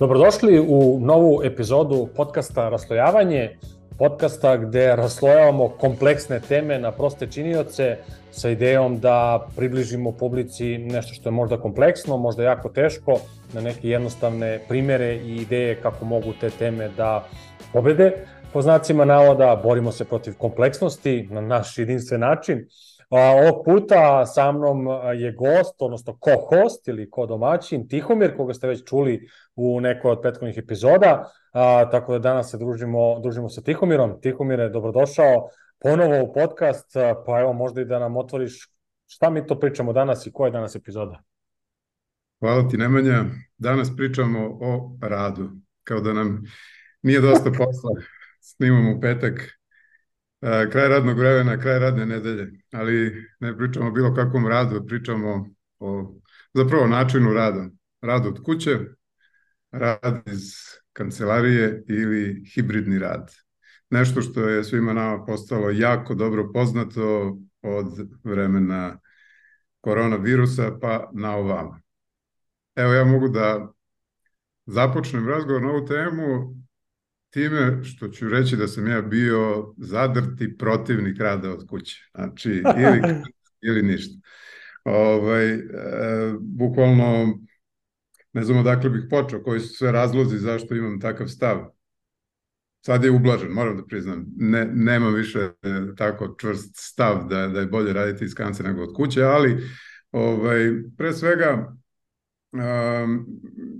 Dobrodošli u novu epizodu podcasta Raslojavanje, podcasta gde raslojavamo kompleksne teme na proste činioce sa idejom da približimo publici nešto što je možda kompleksno, možda jako teško, na neke jednostavne primere i ideje kako mogu te teme da pobede. Po znacima navoda borimo se protiv kompleksnosti na naš jedinstven način. Ovog puta sa mnom je gost, odnosno ko-host ili ko-domaćin, Tihomir, koga ste već čuli u nekoj od prethodnih epizoda, a, tako da danas se družimo, družimo sa Tihomirom. Tihomire, dobrodošao ponovo u podcast, pa evo možda i da nam otvoriš šta mi to pričamo danas i koja je danas epizoda? Hvala ti Nemanja. Danas pričamo o radu. Kao da nam nije dosta posla. Snimamo petak, kraj radnog vremena, kraj radne nedelje, ali ne pričamo o bilo kakvom radu, pričamo o zapravo načinu rada. Rad od kuće, rad iz kancelarije ili hibridni rad. Nešto što je svima nama postalo jako dobro poznato od vremena koronavirusa pa na ovamo. Evo ja mogu da započnem razgovor na ovu temu time što ću reći da sam ja bio zadrti protivnik rada od kuće. Znači, ili, ili ništa. Ovaj, e, bukvalno, ne znam odakle bih počeo, koji su sve razlozi zašto imam takav stav. Sad je ublažen, moram da priznam. Ne, nemam više e, tako čvrst stav da, da je bolje raditi iz kance nego od kuće, ali ovaj, pre svega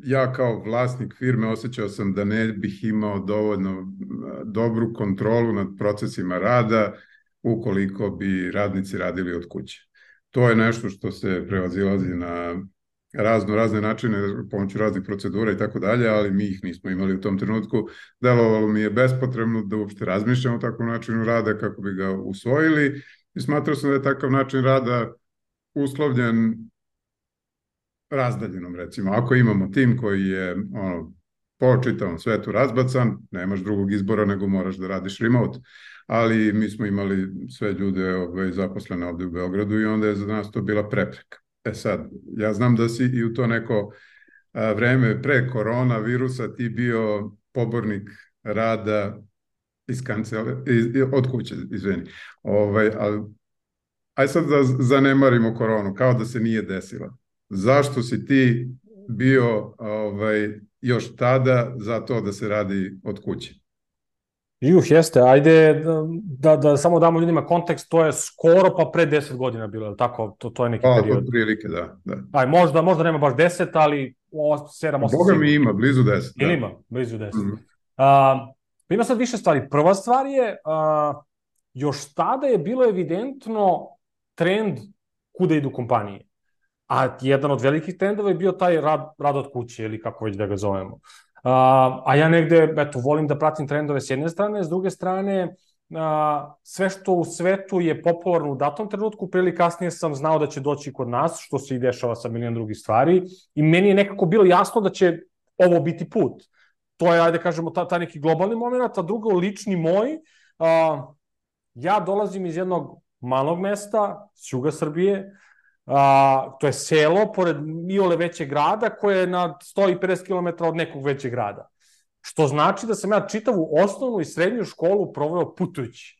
ja kao vlasnik firme osjećao sam da ne bih imao dovoljno dobru kontrolu nad procesima rada ukoliko bi radnici radili od kuće. To je nešto što se prevazilazi na razno razne načine pomoću raznih procedura i tako dalje, ali mi ih nismo imali u tom trenutku. Delovalo mi je bespotrebno da uopšte razmišljamo o takvom načinu rada kako bi ga usvojili i smatrao sam da je takav način rada uslovljen razdaljenom recimo. Ako imamo tim koji je ono, po čitavom svetu razbacan, nemaš drugog izbora nego moraš da radiš remote. Ali mi smo imali sve ljude ovaj, zaposlene ovde u Beogradu i onda je za nas to bila prepreka. E sad, ja znam da si i u to neko a, vreme pre korona virusa ti bio pobornik rada iz kancele, iz, od kuće, izveni. Ovaj, ali, aj sad da zanemarimo koronu, kao da se nije desila zašto si ti bio ovaj, još tada za to da se radi od kuće? Juh, jeste, ajde da, da samo damo ljudima kontekst, to je skoro pa pre 10 godina bilo, je tako? To, to je neki pa, period. Pa, prilike, da. da. Aj, možda, možda nema baš 10, ali 7, 8. Boga mi ima, blizu 10. Da. Ima, blizu 10. Mm -hmm. uh, ima sad više stvari. Prva stvar je, uh, još tada je bilo evidentno trend kuda idu kompanije. A jedan od velikih trendova je bio taj rad, rad od kuće ili kako već da ga zovemo. A, a ja negde, eto, volim da pratim trendove s jedne strane, s druge strane, a, sve što u svetu je popularno u datom trenutku, prili kasnije sam znao da će doći kod nas, što se i dešava sa milion drugih stvari, i meni je nekako bilo jasno da će ovo biti put. To je, ajde kažemo, ta, ta neki globalni moment, a drugo, lični moj, a, ja dolazim iz jednog malog mesta, s juga Srbije, a, to je selo pored Miole većeg grada koje je na 150 km od nekog većeg grada. Što znači da sam ja čitavu osnovnu i srednju školu proveo putujući.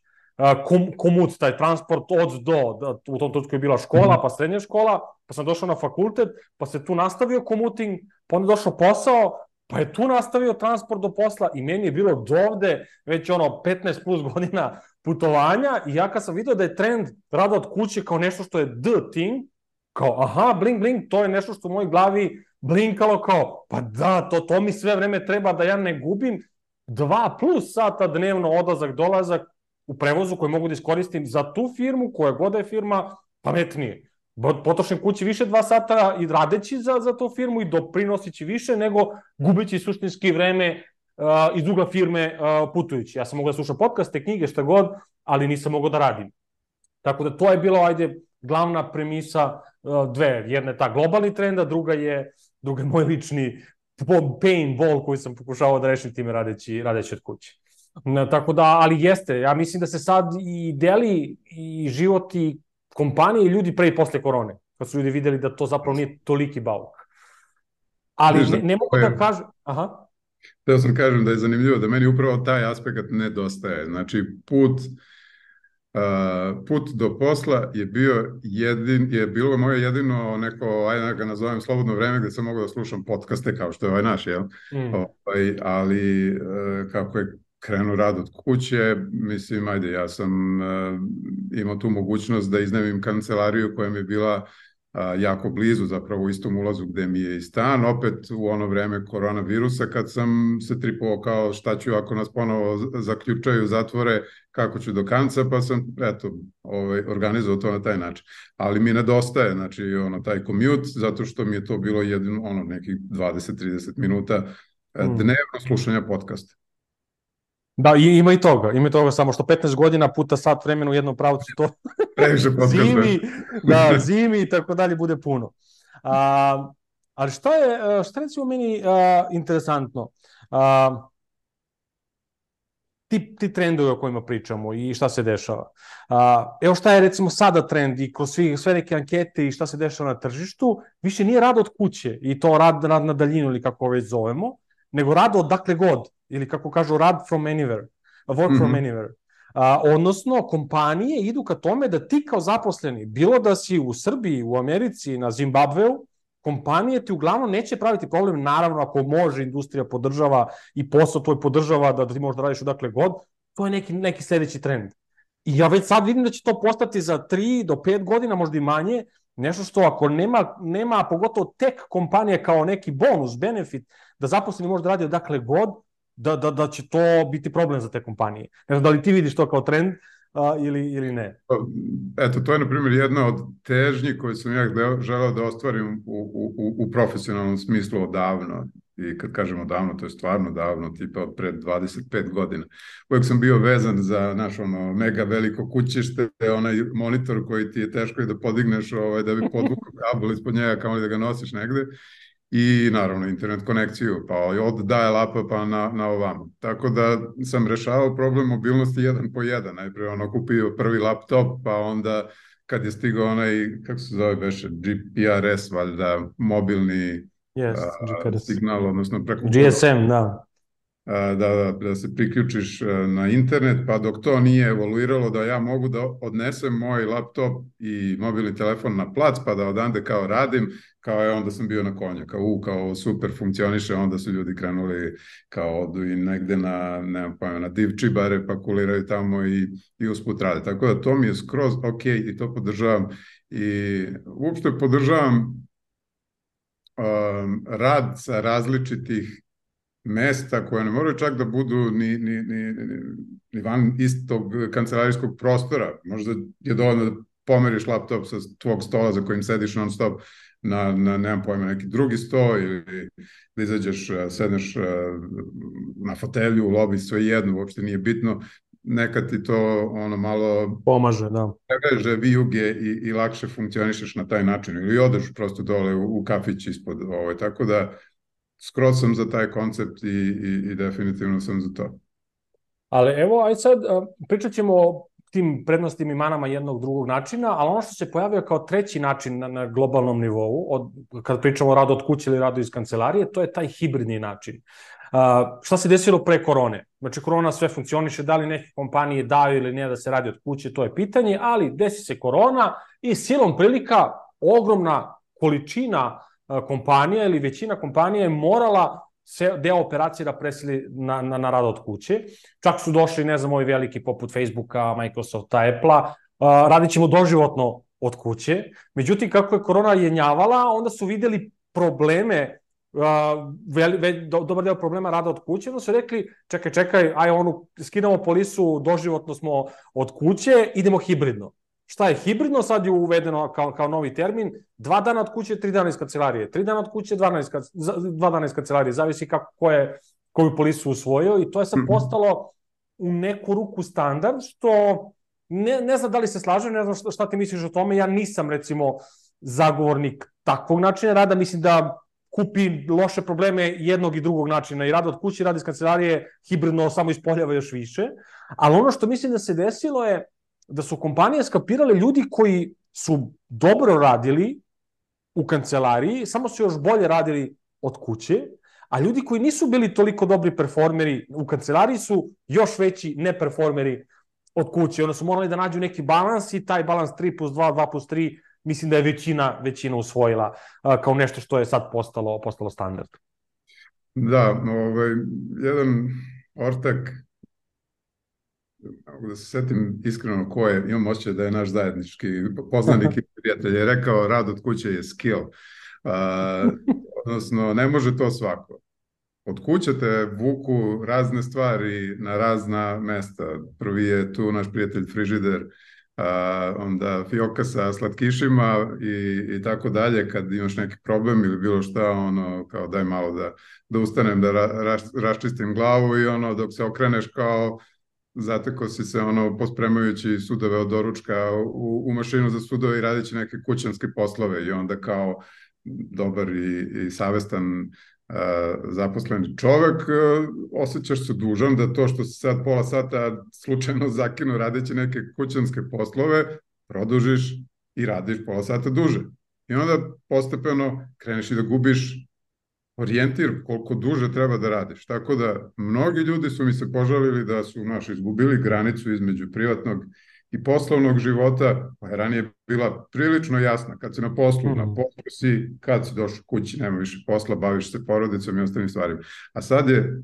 Kom, komut, taj transport od do, da, u tom trenutku je bila škola, mhm. pa srednja škola, pa sam došao na fakultet, pa se tu nastavio komuting, pa onda došao posao, pa je tu nastavio transport do posla i meni je bilo dovde već ono 15 plus godina putovanja i ja kad sam vidio da je trend rada od kuće kao nešto što je the thing, kao, aha, blink, blink, to je nešto što u mojoj glavi blinkalo kao, pa da, to, to mi sve vreme treba da ja ne gubim dva plus sata dnevno odlazak, dolazak u prevozu koji mogu da iskoristim za tu firmu, koja god je firma, pametnije. Potrošim kući više dva sata i radeći za, za tu firmu i doprinosići više nego gubeći suštinski vreme uh, iz ugla firme uh, putujući. Ja sam mogao da slušam podcaste, knjige, šta god, ali nisam mogao da radim. Tako da to je bilo, ajde, glavna premisa dve. Jedna je ta globalni trend, a druga je, druga je moj lični pain ball koji sam pokušavao da rešim time radeći, radeći od kuće. Tako da, ali jeste, ja mislim da se sad i deli i život i kompanije i ljudi pre i posle korone, kad su ljudi videli da to zapravo nije toliki bauk. Ali ne, ne mogu da kažem... Aha. Teo sam kažem da je zanimljivo da meni upravo taj aspekt nedostaje. Znači, put Uh, put do posla je bio jedin, je bilo moje jedino neko, ajde da ga nazovem slobodno vreme gde sam mogao da slušam podcaste kao što je ovaj naš, jel? Mm. Ovaj, ali uh, kako je krenuo rad od kuće, mislim, ajde, ja sam uh, imao tu mogućnost da iznemim kancelariju koja mi je bila jako blizu, zapravo u istom ulazu gde mi je i stan, opet u ono vreme koronavirusa kad sam se tripovao kao šta ću ako nas ponovo zaključaju, zatvore, kako ću do kanca, pa sam eto, ovaj, organizovao to na taj način. Ali mi nedostaje, znači, ono, taj commute, zato što mi je to bilo jedino, ono, nekih 20-30 minuta mm. dnevno slušanja podcasta. Da, i, ima i toga, ima i toga, samo što 15 godina puta sat vremena u jednom pravcu, to Previše zimi, da, zimi i tako dalje bude puno. A, ali šta je, šta recimo meni a, interesantno? A, ti, ti trendovi o kojima pričamo i šta se dešava. A, evo šta je recimo sada trend i kroz svi, sve neke ankete i šta se dešava na tržištu, više nije rad od kuće i to rad, rad na daljinu ili kako već zovemo, nego rad od dakle god ili kako kažu rad from anywhere, work mm -hmm. from anywhere. A, odnosno, kompanije idu ka tome da ti kao zaposleni, bilo da si u Srbiji, u Americi, na Zimbabveu, kompanije ti uglavnom neće praviti problem, naravno ako može industrija podržava i posao tvoj podržava da, da ti možeš da radiš odakle god, to je neki, neki sledeći trend. I ja već sad vidim da će to postati za 3 do 5 godina, možda i manje, nešto što ako nema, nema pogotovo tek kompanije kao neki bonus, benefit, da zaposleni može da radi odakle god, da, da, da će to biti problem za te kompanije. Ne znam da li ti vidiš to kao trend a, ili, ili ne? Pa, eto, to je, na primjer, jedna od težnji koje sam ja želeo da ostvarim u, u, u profesionalnom smislu odavno. I kad kažemo davno, to je stvarno davno, tipa od pred 25 godina. Uvijek sam bio vezan za naš ono mega veliko kućište, onaj monitor koji ti je teško i da podigneš ovaj, da bi podvukao kabel ispod njega kao li da ga nosiš negde i naravno internet konekciju, pa od dial-upa pa na, na ovamo. Tako da sam rešavao problem mobilnosti jedan po jedan. Najpre ono kupio prvi laptop, pa onda kad je stigao onaj, kako se zove beše, GPRS, valjda, mobilni yes, a, signal, odnosno preko... GSM, da da, da, se priključiš na internet, pa dok to nije evoluiralo da ja mogu da odnesem moj laptop i mobilni telefon na plac, pa da odande kao radim, kao je onda sam bio na konju, kao u, kao super funkcioniše, onda su ljudi krenuli kao odu i negde na, nemam pojma, na divčibare, pa kuliraju tamo i, i usput rade. Tako da to mi je skroz ok i to podržavam i uopšte podržavam um, rad sa različitih mesta koje ne moraju čak da budu ni, ni, ni, ni van istog kancelarijskog prostora. Možda je dovoljno da pomeriš laptop sa tvog stola za kojim sediš non stop na, na nemam pojma, neki drugi sto ili da izađeš, sedneš na fotelju, u lobi, sve jedno, uopšte nije bitno, nekad ti to ono malo pomaže, da. Preveže vijuge i, i lakše funkcionišeš na taj način ili odeš prosto dole u, u kafić ispod ovaj, tako da skroz sam za taj koncept i, i, i definitivno sam za to. Ali evo, aj sad pričat ćemo o tim prednostima i manama jednog drugog načina, ali ono što se pojavio kao treći način na, na globalnom nivou, od, kad pričamo o radu od kuće ili radu iz kancelarije, to je taj hibridni način. Uh, šta se desilo pre korone? Znači, korona sve funkcioniše, da li neke kompanije daju ili ne da se radi od kuće, to je pitanje, ali desi se korona i silom prilika ogromna količina kompanija ili većina kompanija je morala se deo operacije da presili na, na, na rad od kuće. Čak su došli, ne znam, ovi veliki poput Facebooka, Microsofta, Apple-a, radit ćemo doživotno od kuće. Međutim, kako je korona jenjavala, onda su videli probleme veli, ve, do, dobar deo problema rada od kuće, onda su rekli, čekaj, čekaj, aj onu, skidamo polisu, doživotno smo od kuće, idemo hibridno. Šta je hibridno, sad je uvedeno kao, kao novi termin, dva dana od kuće, tri dana iz kancelarije, tri dana od kuće, dva dana iz, dva dana iz kancelarije, zavisi kako, ko je, koju polisu usvojio i to je sad mhm. postalo u neku ruku standard, što ne, ne znam da li se slažem, ne znam šta, šta ti misliš o tome, ja nisam recimo zagovornik takvog načina rada, mislim da kupi loše probleme jednog i drugog načina. I rada od kuće, rada iz kancelarije, hibridno samo ispoljava još više, ali ono što mislim da se desilo je da su kompanije skapirale ljudi koji su dobro radili u kancelariji, samo su još bolje radili od kuće, a ljudi koji nisu bili toliko dobri performeri u kancelariji su još veći neperformeri od kuće. Onda su morali da nađu neki balans i taj balans 3 plus 2, 2 plus 3, mislim da je većina, većina usvojila kao nešto što je sad postalo, postalo standard. Da, ovaj, jedan ortak mogu da se setim iskreno ko je, imam osjećaj da je naš zajednički poznanik i prijatelj, je rekao rad od kuće je skill. Uh, odnosno, ne može to svako. Od kuće te vuku razne stvari na razna mesta. Prvi je tu naš prijatelj frižider, a, onda fioka sa slatkišima i, i tako dalje, kad imaš neki problem ili bilo šta, ono, kao daj malo da, da ustanem, da ra, raš, raščistim glavu i ono, dok se okreneš kao zateko si se ono pospremajući sudove od doručka u, u mašinu za sudove i radići neke kućanske poslove i onda kao dobar i, i savestan uh, zaposleni čovek, uh, osjećaš se dužan da to što si sad pola sata slučajno zakinu radeći neke kućanske poslove, produžiš i radiš pola sata duže. I onda postepeno kreneš i da gubiš orijentir koliko duže treba da radiš. Tako da mnogi ljudi su mi se požalili da su naš izgubili granicu između privatnog i poslovnog života, koja je ranije bila prilično jasna. Kad si na poslu, na poslu si, kad si došao kući, nema više posla, baviš se porodicom i ostalim stvarima. A sad je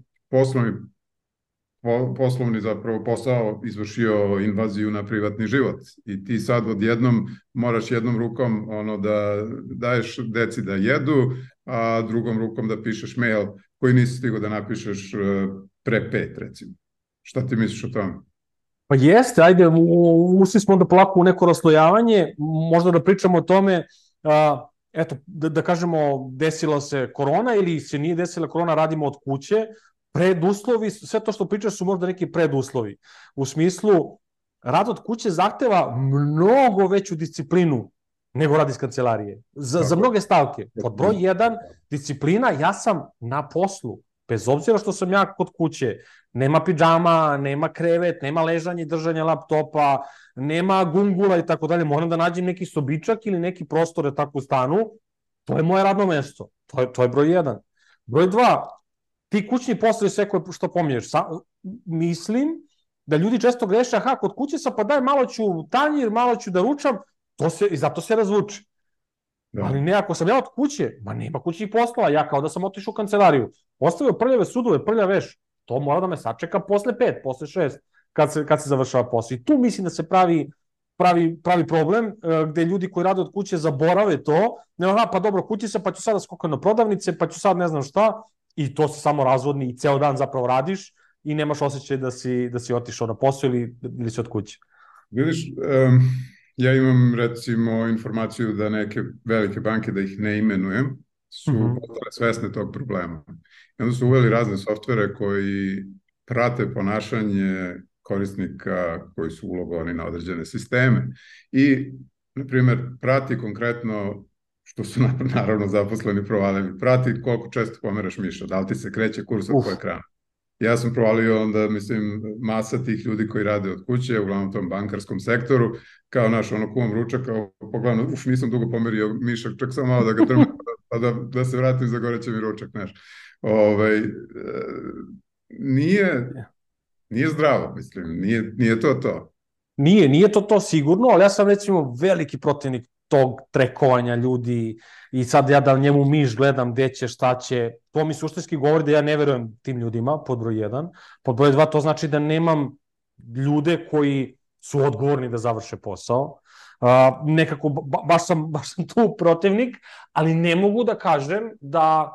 poslovni poslovni zapravo posao izvršio invaziju na privatni život i ti sad odjednom moraš jednom rukom ono da daješ deci da jedu, a drugom rukom da pišeš mail koji nisi stigao da napišeš e, pre pet recimo. Šta ti misliš o tome? Pa jeste, ajde, ušli smo da polako u neko raslojavanje, možda da pričamo o tome, a, eto, da, da kažemo, desila se korona ili se nije desila korona, radimo od kuće, preduslovi, sve to što pričaš su možda neki preduslovi. U smislu, rad od kuće zahteva mnogo veću disciplinu nego rad iz kancelarije. Za, za mnoge stavke. Pod broj 1, disciplina, ja sam na poslu. Bez obzira što sam ja kod kuće, nema pidžama, nema krevet, nema ležanje i držanje laptopa, nema gungula i tako dalje, moram da nađem neki sobičak ili neki prostor tako u stanu, to je moje radno mesto. To je, to je broj 1. Broj 2, ti kućni poslovi sve koje što pominješ, sa, mislim da ljudi često greše, aha, kod kuće sam pa daj malo ću tanjir, malo ću da ručam, to se, i zato se razvuče. Da. Ali ne, ako sam ja od kuće, ma nema kućnih poslova, ja kao da sam otišao u kancelariju, ostavio prljave sudove, prlja veš, to mora da me sačeka posle pet, posle šest, kad se, kad se završava posao. I tu mislim da se pravi pravi, pravi problem, e, gde ljudi koji rade od kuće zaborave to, ne, aha, pa dobro, kući se, pa ću sada skokati na prodavnice, pa ću sad ne znam šta, i to se samo razvodni i ceo dan zapravo radiš i nemaš osjećaj da si, da si otišao na posao ili, ili si od kuće. Vidiš, um, ja imam recimo informaciju da neke velike banke, da ih ne imenujem, su mm -hmm. postale svesne tog problema. I onda su uveli razne softvere koji prate ponašanje korisnika koji su ulogovani na određene sisteme i, na primjer, prati konkretno što su naravno zaposleni provalili, prati koliko često pomeraš miša, da li ti se kreće kurs od ekrana. Ja sam provalio onda, mislim, masa tih ljudi koji rade od kuće, uglavnom tom bankarskom sektoru, kao naš ono kuvam ručak, kao pogledano, uf, nisam dugo pomerio mišak, čak sam malo da ga drmem, pa da, da se vratim za goreće mi ručak, znaš. Ove, ovaj, nije, nije zdravo, mislim, nije, nije to to. Nije, nije to to sigurno, ali ja sam recimo veliki protivnik tog trekovanja ljudi i sad ja da njemu miš gledam gde će, šta će, to mi suštinski govori da ja ne verujem tim ljudima, pod broj 1. Pod broj 2 to znači da nemam ljude koji su odgovorni da završe posao. Uh, nekako, ba, baš, sam, baš sam tu protivnik, ali ne mogu da kažem da,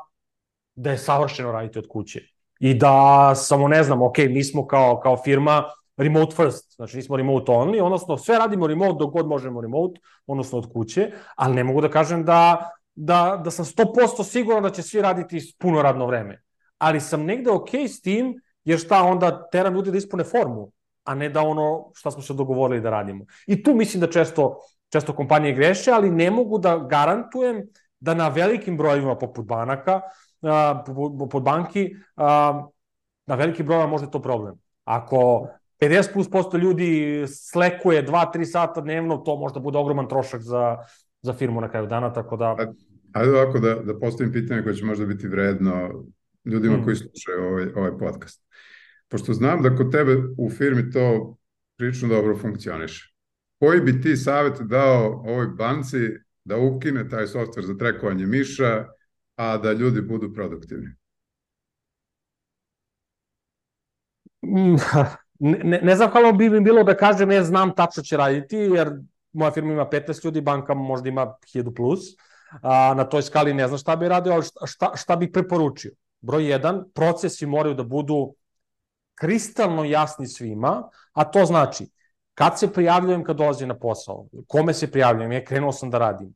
da je savršeno raditi od kuće. I da samo ne znam, ok, mi smo kao, kao firma remote first, znači nismo remote only, odnosno sve radimo remote dok god možemo remote, odnosno od kuće, ali ne mogu da kažem da, da, da sam 100% siguran da će svi raditi puno radno vreme. Ali sam negde ok s tim, jer šta onda teram ljudi da ispune formu, a ne da ono šta smo se dogovorili da radimo. I tu mislim da često, često kompanije greše, ali ne mogu da garantujem da na velikim brojevima poput banaka, poput banki, na velikim brojima možda je to problem. Ako 50 plus posto ljudi slekuje 2-3 sata dnevno, to možda bude ogroman trošak za, za firmu na kraju dana, tako da... Ajde ovako da, da postavim pitanje koje će možda biti vredno ljudima mm. koji slušaju ovaj, ovaj podcast. Pošto znam da kod tebe u firmi to prilično dobro funkcioniše. Koji bi ti savjet dao ovoj banci da ukine taj softver za trekovanje miša, a da ljudi budu produktivni? Ne, ne znam kako bi mi bilo da kažem ne znam tačno će raditi, jer moja firma ima 15 ljudi, banka možda ima 1000 plus, a, na toj skali ne znam šta bi radio, ali šta, šta, šta bih preporučio? Broj jedan, procesi moraju da budu kristalno jasni svima, a to znači kad se prijavljujem kad dolazim na posao, kome se prijavljujem, je krenuo sam da radim,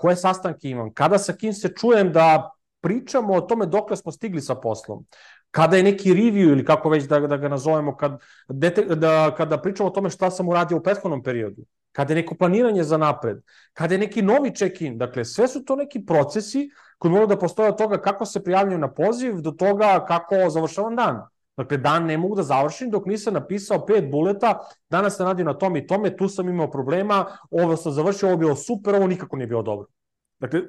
koje sastanke imam, kada sa kim se čujem da pričamo o tome dokle smo stigli sa poslom, kada je neki review ili kako već da, da ga nazovemo, kad, dete, da, kada pričamo o tome šta sam uradio u prethodnom periodu, kada je neko planiranje za napred, kada je neki novi check-in, dakle sve su to neki procesi koji moraju da postoje od toga kako se prijavljaju na poziv do toga kako završavam dan. Dakle, dan ne mogu da završim dok nisam napisao pet buleta, danas sam radio na tome i tome, tu sam imao problema, ovo sam završio, ovo bilo super, ovo nikako nije bilo dobro. Dakle,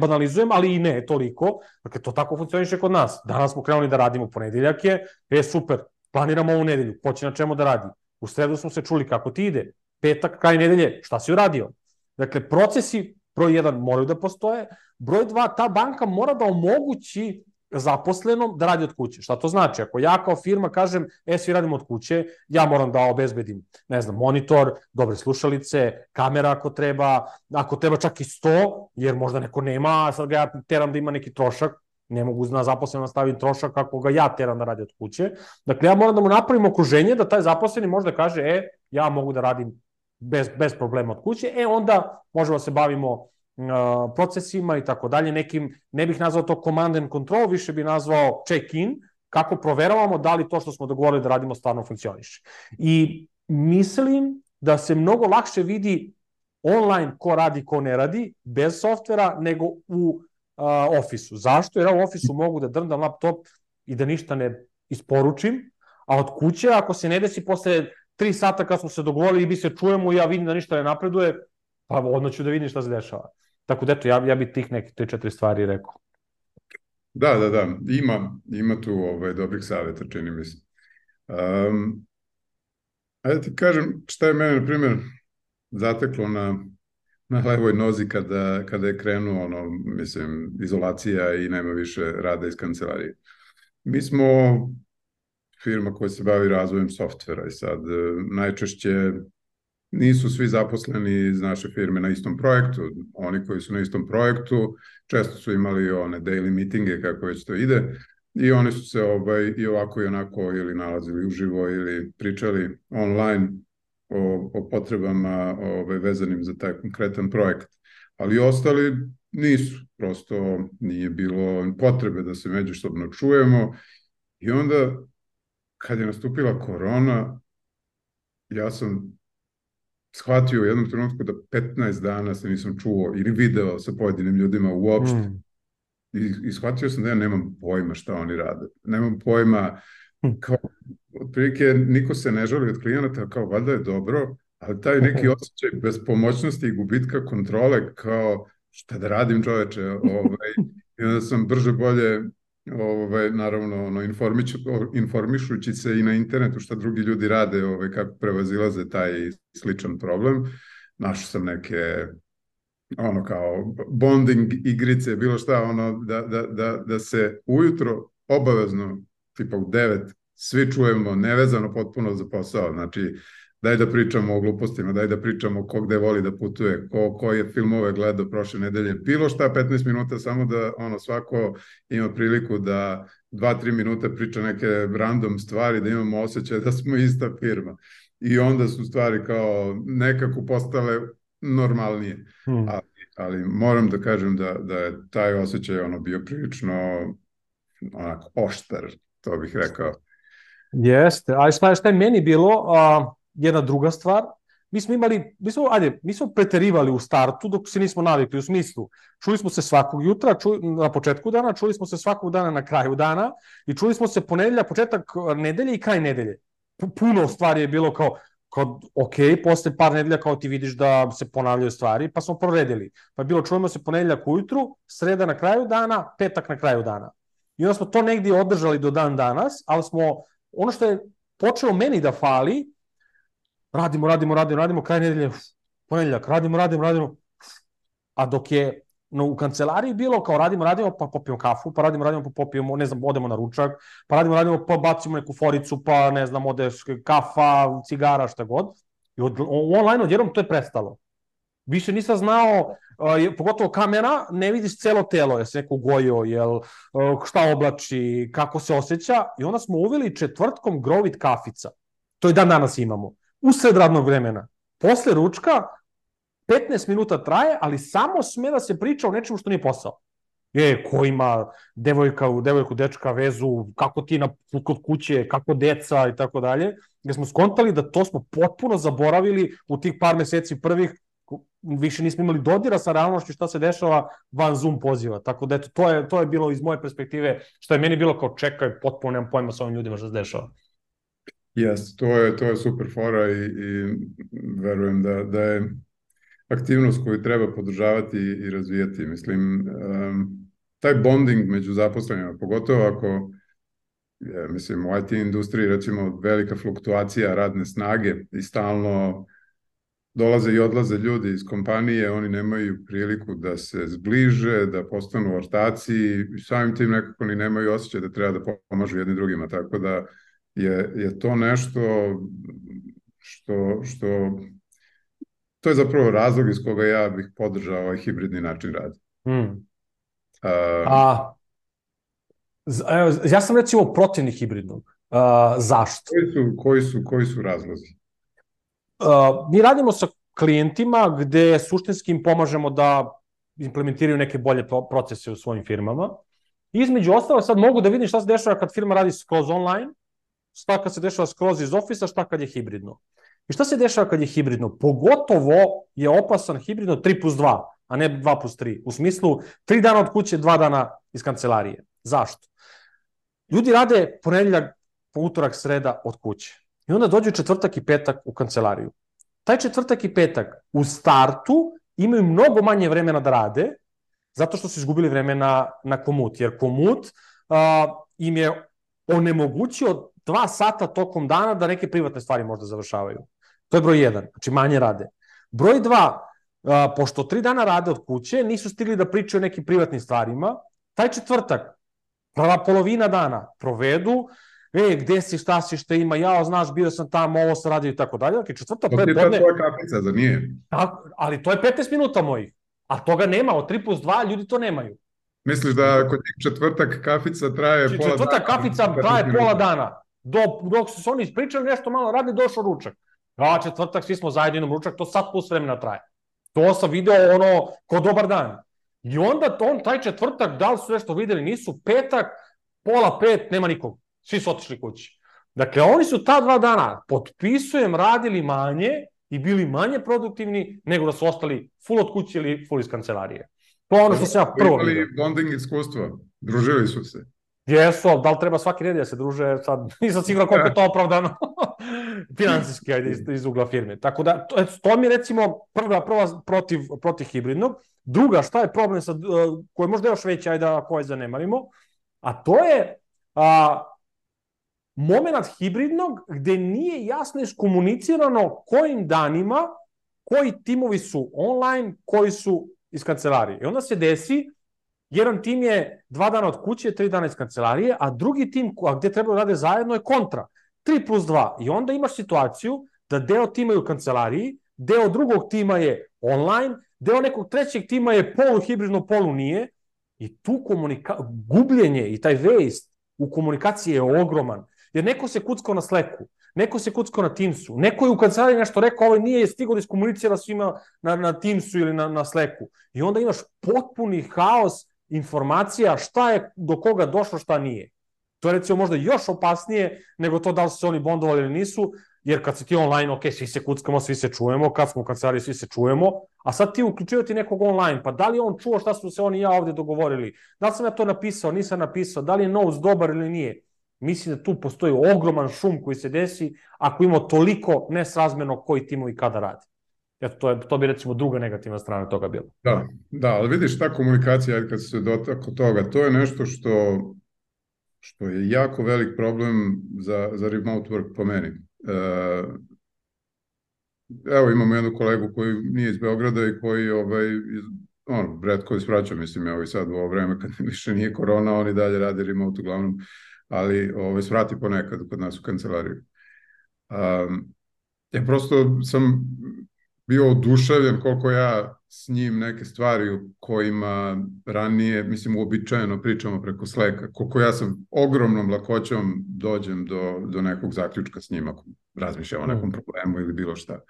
banalizujem, ali i ne toliko. Dakle, to tako funkcioniše kod nas. Danas smo krenuli da radimo ponedeljak je, e, super, planiramo ovu nedelju, ko će na čemu da radi. U sredu smo se čuli kako ti ide, petak, kraj nedelje, šta si uradio? Dakle, procesi, broj jedan, moraju da postoje, broj dva, ta banka mora da omogući zaposlenom da radi od kuće. Šta to znači? Ako ja kao firma kažem, e, svi radimo od kuće, ja moram da obezbedim, ne znam, monitor, dobre slušalice, kamera ako treba, ako treba čak i sto, jer možda neko nema, sad ga ja teram da ima neki trošak, ne mogu na zaposleno da staviti trošak kako ga ja teram da radi od kuće. Dakle, ja moram da mu napravim okruženje da taj zaposleni možda kaže, e, ja mogu da radim bez, bez problema od kuće, e, onda možemo da se bavimo procesima i tako dalje, nekim, ne bih nazvao to command and control, više bih nazvao check-in, kako proveravamo da li to što smo dogovorili da radimo stvarno funkcioniše. I mislim da se mnogo lakše vidi online ko radi, ko ne radi, bez softvera, nego u uh, ofisu. Zašto? Jer u ofisu mogu da drndam laptop i da ništa ne isporučim, a od kuće, ako se ne desi posle tri sata kad smo se dogovorili i mi se čujemo i ja vidim da ništa ne napreduje, pa odmah ću da vidim šta se dešava. Tako da eto, ja, ja bih tih neke te četiri stvari rekao. Da, da, da, ima, ima tu ovaj, dobrih savjeta, čini mi se. Um, ajde ti kažem šta je mene, na primjer, zateklo na, na levoj nozi kada, kada je krenuo, ono, mislim, izolacija i nema više rada iz kancelarije. Mi smo firma koja se bavi razvojem softvera i sad najčešće nisu svi zaposleni iz naše firme na istom projektu. Oni koji su na istom projektu često su imali one daily meetinge kako već to ide i oni su se ovaj, i ovako i onako ili nalazili uživo ili pričali online o, o potrebama ovaj, vezanim za taj konkretan projekt. Ali ostali nisu, prosto nije bilo potrebe da se međusobno čujemo i onda kad je nastupila korona, ja sam shvatio u jednom trenutku da 15 dana se nisam čuo ili video sa pojedinim ljudima uopšte. Mm. I, I shvatio sam da ja nemam pojma šta oni rade. Nemam pojma, hm. kao, otprilike niko se ne žali od klijenata, kao valjda je dobro, ali taj neki osjećaj bespomoćnosti i gubitka kontrole, kao šta da radim čoveče, ovaj, i onda sam brže bolje ovaj, naravno ono, informiću, informišući se i na internetu šta drugi ljudi rade, ovaj, kako prevazilaze taj sličan problem. Našao sam neke ono kao bonding igrice, bilo šta, ono, da, da, da, da se ujutro obavezno, tipa u devet, svi čujemo nevezano potpuno za posao, znači daj da pričamo o glupostima, daj da pričamo ko gde voli da putuje, ko, ko je filmove gledao prošle nedelje, bilo šta 15 minuta, samo da ono svako ima priliku da 2-3 minuta priča neke random stvari, da imamo osjećaj da smo ista firma. I onda su stvari kao nekako postale normalnije. Hmm. Ali, ali moram da kažem da, da je taj osjećaj ono bio prilično onako oštar, to bih rekao. Jeste, a šta, šta je meni bilo, a, jedna druga stvar, mi smo imali, mi smo, ajde, mi smo preterivali u startu dok se nismo navikli, u smislu, čuli smo se svakog jutra, čuli, na početku dana, čuli smo se svakog dana na kraju dana i čuli smo se ponedelja, početak nedelje i kraj nedelje. Puno stvari je bilo kao, kao, ok, posle par nedelja kao ti vidiš da se ponavljaju stvari, pa smo proredili. Pa bilo, čujemo se ponedeljak ujutru, sreda na kraju dana, petak na kraju dana. I onda smo to negdje održali do dan danas, ali smo, ono što je počelo meni da fali, radimo, radimo, radimo, radimo, kraj nedelje, ponedeljak, radimo, radimo, radimo, a dok je no, u kancelariji bilo kao radimo, radimo, pa popijemo kafu, pa radimo, radimo, pa popijemo, ne znam, odemo na ručak, pa radimo, radimo, pa bacimo neku foricu, pa ne znam, odeš kafa, cigara, šta god. I od, online odjednom to je prestalo. Više nisam znao, uh, pogotovo kamera, ne vidiš celo telo, je neko gojio, jel, uh, šta oblači, kako se osjeća. I onda smo uveli četvrtkom grovit kafica. To i dan danas imamo. Usred radnog vremena. Posle ručka, 15 minuta traje, ali samo sme da se priča o nečemu što nije posao. Je, ko ima devojka u devojku, dečka, vezu, kako ti na, kod kuće, kako deca i tako dalje, gde smo skontali da to smo potpuno zaboravili u tih par meseci prvih, više nismo imali dodira sa realnošću šta se dešava van Zoom poziva. Tako da eto, to je, to je bilo iz moje perspektive, što je meni bilo kao čekaj, potpuno nemam pojma sa ovim ljudima šta se dešava. Jes, to je, to je super fora i, i verujem da, da je aktivnost koju treba podržavati i razvijati. Mislim, um, taj bonding među zaposlenima, pogotovo ako je, mislim, u IT industriji recimo velika fluktuacija radne snage i stalno dolaze i odlaze ljudi iz kompanije, oni nemaju priliku da se zbliže, da postanu ortaci i samim tim nekako ni nemaju osjećaj da treba da pomažu jedni drugima, tako da je, je to nešto što, što to je zapravo razlog iz koga ja bih podržao ovaj hibridni način rada. Hmm. Uh, A, ja sam recimo protivni hibridnog. Uh, zašto? Koji su, koji su, koji su razlozi? Uh, mi radimo sa klijentima gde suštinski im pomažemo da implementiraju neke bolje procese u svojim firmama. Između ostalo, sad mogu da vidim šta se dešava kad firma radi skroz online, šta kad se dešava skroz iz ofisa, šta kad je hibridno. I šta se dešava kad je hibridno? Pogotovo je opasan hibridno 3 plus 2, a ne 2 plus 3. U smislu 3 dana od kuće, 2 dana iz kancelarije. Zašto? Ljudi rade ponedeljak, po utorak, sreda od kuće. I onda dođu četvrtak i petak u kancelariju. Taj četvrtak i petak u startu imaju mnogo manje vremena da rade, zato što su izgubili vreme na, na komut. Jer komut a, im je onemogućio dva sata tokom dana da neke privatne stvari možda završavaju. To je broj jedan, znači manje rade. Broj dva, a, pošto tri dana rade od kuće, nisu stigli da pričaju o nekim privatnim stvarima, taj četvrtak, prva polovina dana provedu, e, gde si, šta si, šta ima, ja, znaš, bio sam tamo, ovo se radio i tako dalje. Dakle, četvrtak pre podne... To je kapica, da nije? Tako, ali to je 15 minuta mojih. A toga nema, od 3 plus 2 ljudi to nemaju. Misliš da kod četvrtak kafica traje pola dana? Četvrtak kafica traje pola dana. Do, dok su se oni ispričali nešto malo radi, došao ručak. A četvrtak, svi smo zajedno idemo ručak, to sad plus vremena traje. To sam video ono, ko dobar dan. I onda on, taj četvrtak, da li su nešto videli, nisu, petak, pola pet, nema nikog. Svi su otišli kući. Dakle, oni su ta dva dana, potpisujem, radili manje i bili manje produktivni nego da su ostali full od kuće ili full iz kancelarije. To je ono što sam ja prvo vidio. Imali bonding iskustva, družili su se. Jesu, da li treba svaki nedelja da se druže, sad nisam siguran koliko je to opravdano finansijski ajde, iz, iz ugla firme. Tako da, to, to mi recimo prva, prva protiv, protiv hibridnog. Druga, šta je problem sa, koji možda još veći, ajde ako je zanemarimo, a to je a, moment hibridnog gde nije jasno iskomunicirano kojim danima, koji timovi su online, koji su iz kancelarije. I onda se desi jedan tim je dva dana od kuće, tri dana iz kancelarije, a drugi tim a gde treba da rade zajedno je kontra. 3 plus 2. I onda imaš situaciju da deo tima je u kancelariji, deo drugog tima je online, deo nekog trećeg tima je polu hibridno, polu nije. I tu komunika gubljenje i taj waste u komunikaciji je ogroman. Jer neko se kuckao na Slacku, neko se kuckao na Teamsu, neko je u kancelariji nešto rekao, ovaj nije stigao da iskomunicira svima na, na Teamsu ili na, na Slacku. I onda imaš potpuni haos informacija šta je do koga došlo, šta nije. To je recimo možda još opasnije nego to da li su se oni bondovali ili nisu, jer kad si ti online, ok, svi se kuckamo, svi se čujemo, kad smo u kancelariji, svi se čujemo, a sad ti uključivati nekog online, pa da li on čuo šta su se oni i ja ovde dogovorili, da li sam ja to napisao, nisam napisao, da li je notes dobar ili nije. Mislim da tu postoji ogroman šum koji se desi ako imamo toliko nesrazmeno koji timovi kada radi. Eto, to, je, to bi recimo druga negativna strana toga bila. Da, da, ali vidiš ta komunikacija, kad se dotako toga, to je nešto što, što je jako velik problem za, za remote work po meni. E, evo imamo jednu kolegu koji nije iz Beograda i koji ovaj, on, redko ispraća, mislim, evo i sad u ovo vreme kad više nije korona, oni dalje rade remote uglavnom, ali ovaj, svrati ponekad kod nas u kancelariju. Um, ja prosto sam bio oduševljen koliko ja s njim neke stvari u kojima ranije, mislim, uobičajeno pričamo preko Sleka, koliko ja sam ogromnom lakoćom dođem do, do nekog zaključka s njima, razmišljam o nekom mm. problemu ili bilo šta.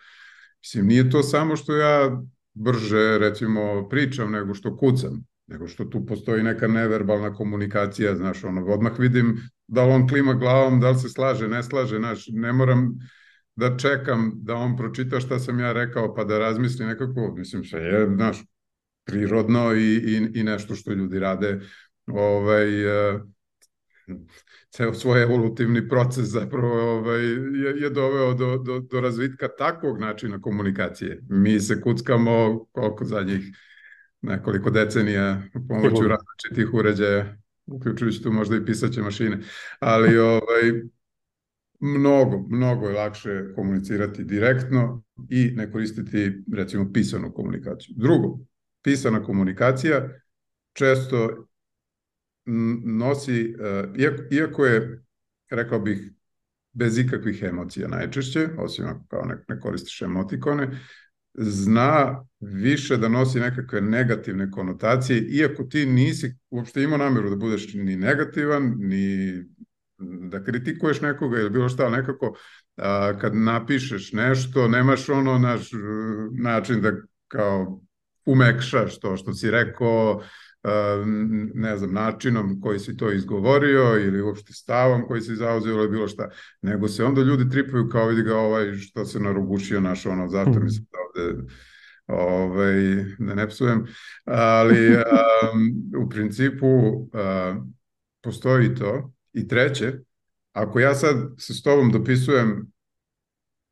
Mislim, nije to samo što ja brže, recimo, pričam nego što kucam, nego što tu postoji neka neverbalna komunikacija, znaš, ono, odmah vidim da li on klima glavom, da li se slaže, ne slaže, znaš, ne moram da čekam da on pročita šta sam ja rekao pa da razmisli nekako, mislim sve je, znaš, prirodno i, i, i nešto što ljudi rade ovaj, uh, ceo svoj evolutivni proces zapravo ovaj, je, je doveo do, do, do razvitka takvog načina komunikacije. Mi se kuckamo koliko zadnjih nekoliko decenija pomoću različitih uređaja, uključujući tu možda i pisaće mašine, ali ovaj, mnogo, mnogo je lakše komunicirati direktno i ne koristiti recimo pisanu komunikaciju. Drugo, pisana komunikacija često nosi, iako, iako je, rekao bih, bez ikakvih emocija najčešće, osim ako kao ne koristiš emotikone, zna više da nosi nekakve negativne konotacije, iako ti nisi uopšte imao nameru da budeš ni negativan, ni da kritikuješ nekoga ili bilo šta, nekako a, kad napišeš nešto, nemaš ono naš način da kao umekšaš to što si rekao, ne znam, načinom koji si to izgovorio ili uopšte stavom koji si zauzeo ili bilo šta, nego se onda ljudi tripaju kao vidi ga ovaj što se narogušio naš ono, zato mi se ovde ovaj, da ne psujem, ali um, u principu uh, postoji to i treće, ako ja sad se s tobom dopisujem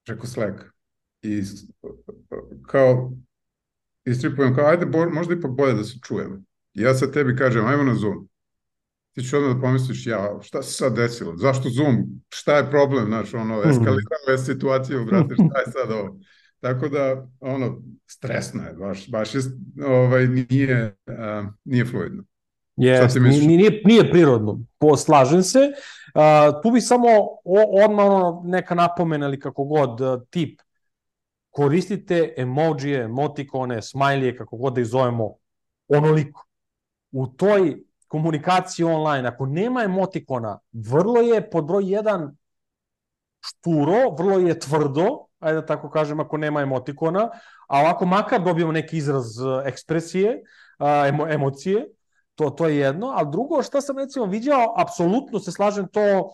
preko Slack i kao istripujem kao ajde možda ipak bolje da se čujemo ja sad tebi kažem, ajmo na Zoom. Ti ćeš odmah da pomisliš, ja, šta se sad desilo? Zašto Zoom? Šta je problem? Znaš, ono, hmm. eskalirao je situaciju, brate, šta je sad ovo? Tako da, ono, stresno je, baš, baš je, ovaj, nije, uh, nije fluidno. Yes, nije, nije prirodno, poslažem se. Uh, tu bi samo odmah ono, neka napomena ili kako god, uh, tip. Koristite emojije, emotikone, smajlije, kako god da ih zovemo, onoliko u toj komunikaciji online, ako nema emotikona, vrlo je pod broj jedan šturo, vrlo je tvrdo, ajde da tako kažem, ako nema emotikona, a ovako makar dobijemo neki izraz e, ekspresije, emo, emocije, to, to je jedno, a drugo, šta sam recimo viđao, apsolutno se slažem to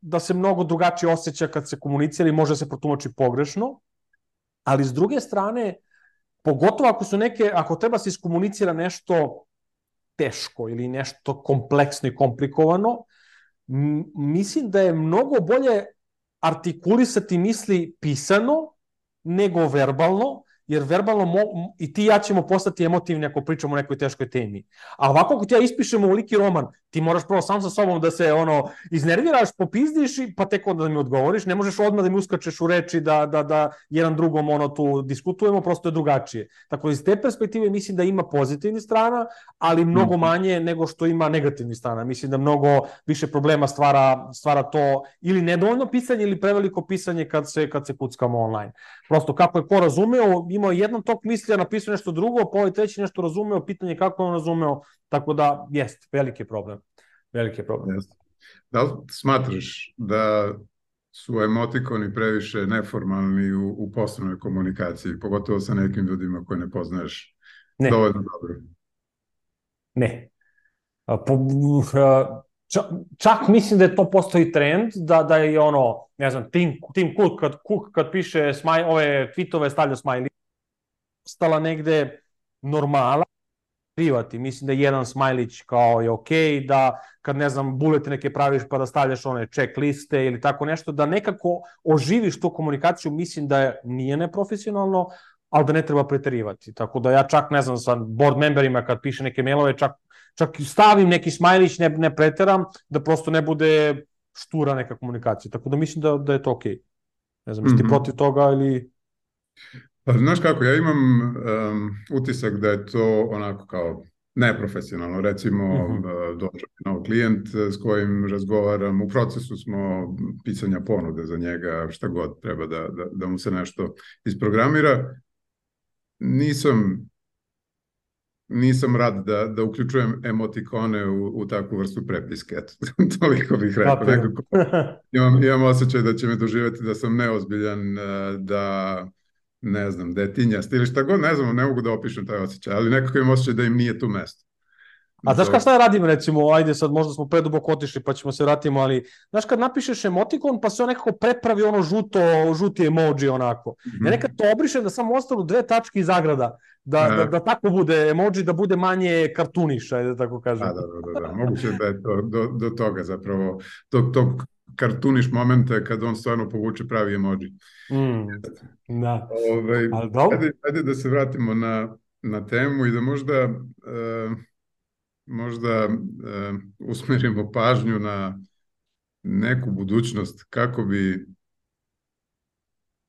da se mnogo drugačije osjeća kad se komunicira i može se protumači pogrešno, ali s druge strane, Pogotovo ako su neke, ako treba se iskomunicira nešto teško ili nešto kompleksno i komplikovano, mislim da je mnogo bolje artikulisati misli pisano nego verbalno, jer verbalno mo, i ti ja ćemo postati emotivni ako pričamo o nekoj teškoj temi. A ovako ako ti ja ispišemo uliki roman, ti moraš prvo sam sa sobom da se ono iznerviraš, popizdiš i pa tek onda da mi odgovoriš, ne možeš odmah da mi uskačeš u reči da, da, da jedan drugom ono tu diskutujemo, prosto je drugačije. Tako iz te perspektive mislim da ima pozitivni strana, ali mnogo mhm. manje nego što ima negativni strana. Mislim da mnogo više problema stvara, stvara to ili nedovoljno pisanje ili preveliko pisanje kad se, kad se kuckamo online. Prosto kako je ko razumeo, imao jedan tok misli, a napisao nešto drugo, pa ovaj treći nešto razumeo, pitanje kako on razumeo, tako da jest, veliki problem. Veliki problem. Jest. Da li smatraš da su emotikoni previše neformalni u, u poslovnoj komunikaciji, pogotovo sa nekim ljudima koje ne poznaješ ne. dovoljno dobro? Ne. Po, čak mislim da to postoji trend, da, da je ono, ne znam, Tim, Tim Cook kad, Cook kad piše smaj, ove tweetove stavlja smajli, ostala negde normala, preterivati. Mislim da jedan smajlić kao je okej, okay, da kad ne znam bulete neke praviš pa da stavljaš one check liste ili tako nešto, da nekako oživiš tu komunikaciju, mislim da je, nije neprofesionalno, ali da ne treba preterivati. Tako da ja čak ne znam sa board memberima kad piše neke mailove, čak, čak stavim neki smajlić, ne, ne preteram, da prosto ne bude štura neka komunikacija. Tako da mislim da, da je to okej. Okay. Ne znam, mm -hmm. ti mhm. protiv toga ili... Pa, znaš kako, ja imam um, utisak da je to onako kao neprofesionalno. Recimo, uh mhm. -huh. dođe nov klijent s kojim razgovaram, u procesu smo pisanja ponude za njega, šta god treba da, da, da mu se nešto isprogramira. Nisam nisam rad da, da uključujem emotikone u, u takvu vrstu prepiske. Eto, toliko bih rekao. Nekako, imam, imam osjećaj da će me doživeti da sam neozbiljan, e, da ne znam, da je tinjast ili šta god, ne znam, ne mogu da opišem taj osjećaj, ali nekako imam osjećaj da im nije tu mesto. A znaš kada šta radim recimo, ajde sad možda smo preduboko otišli pa ćemo se vratimo, ali znaš kad napišeš emotikon pa se on nekako prepravi ono žuto, žuti emoji onako. Mm -hmm. Ja nekad to obrišem da samo ostanu dve tačke i zagrada, da, da, da tako bude emoji, da bude manje kartuniša, da tako kažem. Da, da, da, da, da. moguće da je to do, do toga zapravo, do tog kartuniš momenta kad on stvarno povuče pravi emoji. Mm, da. Ove, ajde, ajde da se vratimo na, na temu i da možda uh, možda uh, usmerimo pažnju na neku budućnost kako bi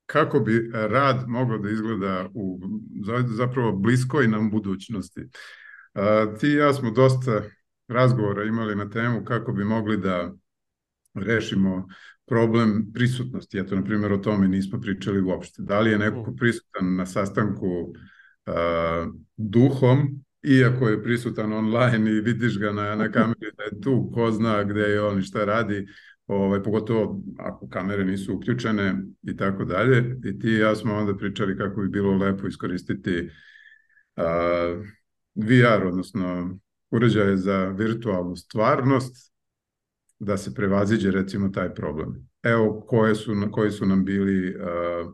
kako bi rad mogao da izgleda u zapravo bliskoj nam budućnosti. Uh, ti i ja smo dosta razgovora imali na temu kako bi mogli da rešimo problem prisutnosti. Eto, na primjer, o tome nismo pričali uopšte. Da li je neko prisutan na sastanku uh, duhom, iako je prisutan online i vidiš ga na, na kameri da je tu, ko zna gde je on i šta radi, ovaj, pogotovo ako kamere nisu uključene i tako dalje. I ti i ja smo onda pričali kako bi bilo lepo iskoristiti uh, VR, odnosno uređaje za virtualnu stvarnost, da se prevaziđe recimo taj problem. Evo koje su, koji su nam bili uh,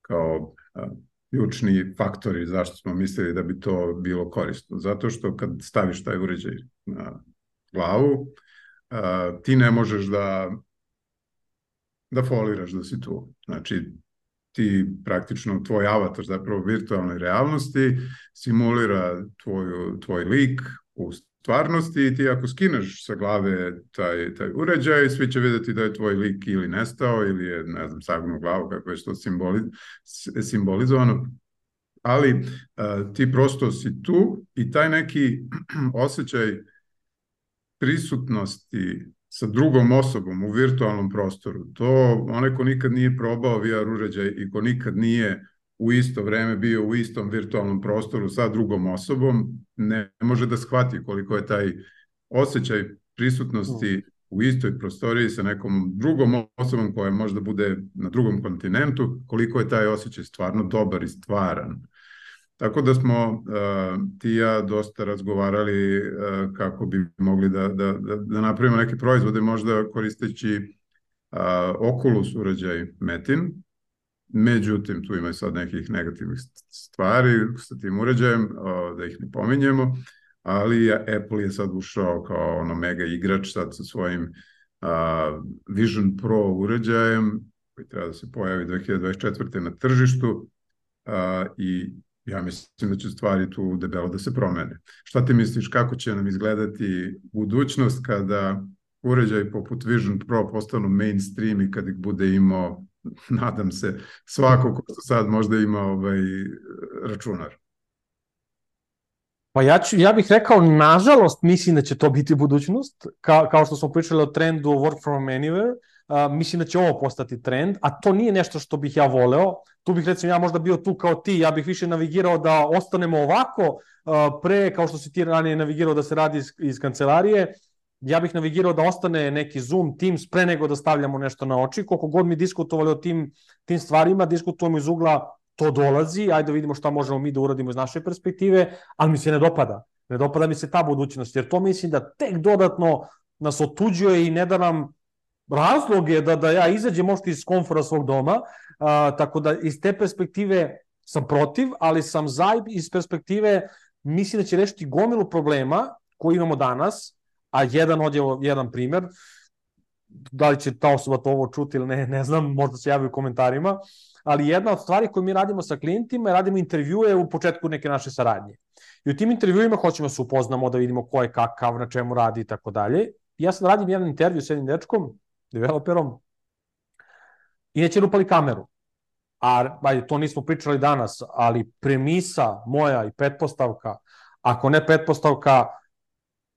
kao uh, ključni faktori zašto smo mislili da bi to bilo korisno. Zato što kad staviš taj uređaj na glavu, ti ne možeš da da foliraš da si tu. Znači, ti praktično tvoj avatar zapravo u virtualnoj realnosti simulira tvoju, tvoj lik u stvarnosti i ti ako skineš sa glave taj, taj uređaj, svi će videti da je tvoj lik ili nestao ili je, ne znam, sagnuo glavu, kako je što simboli, simbolizovano. Ali uh, ti prosto si tu i taj neki osjećaj prisutnosti sa drugom osobom u virtualnom prostoru, to onaj ko nikad nije probao VR uređaj i ko nikad nije u isto vreme bio u istom virtualnom prostoru sa drugom osobom, ne može da shvati koliko je taj osjećaj prisutnosti u istoj prostoriji sa nekom drugom osobom koja možda bude na drugom kontinentu, koliko je taj osjećaj stvarno dobar i stvaran. Tako da smo uh, ti ja dosta razgovarali uh, kako bi mogli da, da, da, da napravimo neke proizvode, možda koristeći uh, Oculus uređaj Metin, Međutim, tu ima sad nekih negativnih stvari sa tim uređajem, da ih ne pominjemo, ali Apple je sad ušao kao ono mega igrač sad sa svojim Vision Pro uređajem koji treba da se pojavi 2024. na tržištu i ja mislim da će stvari tu debelo da se promene. Šta ti misliš, kako će nam izgledati budućnost kada uređaj poput Vision Pro postanu mainstream i kad ih bude imao nadam se, svako ko sad možda ima ovaj računar. Pa ja, ću, ja bih rekao, nažalost, mislim da će to biti budućnost, Ka, kao što smo pričali o trendu work from anywhere, uh, mislim da će ovo postati trend, a to nije nešto što bih ja voleo. Tu bih recimo ja možda bio tu kao ti, ja bih više navigirao da ostanemo ovako, uh, pre, kao što si ti ranije navigirao da se radi iz, iz kancelarije, ja bih navigirao da ostane neki Zoom, Teams pre nego da stavljamo nešto na oči. Koliko god mi diskutovali o tim, tim stvarima, diskutujemo iz ugla to dolazi, ajde da vidimo šta možemo mi da uradimo iz naše perspektive, ali mi se ne dopada. Ne dopada mi se ta budućnost, jer to mislim da tek dodatno nas otuđuje i ne da nam razloge da, da ja izađem možda iz komfora svog doma, a, tako da iz te perspektive sam protiv, ali sam za iz perspektive mislim da će rešiti gomilu problema koji imamo danas, a jedan od je jedan primer, da li će ta osoba to ovo čuti ili ne, ne znam, možda se javi u komentarima, ali jedna od stvari koju mi radimo sa klijentima je radimo intervjue u početku neke naše saradnje. I u tim intervjuima hoćemo da se upoznamo, da vidimo ko je kakav, na čemu radi i tako dalje. Ja sad radim jedan intervju s jednim dečkom, developerom, i neće rupali kameru. A, ajde, to nismo pričali danas, ali premisa moja i pretpostavka, ako ne pretpostavka,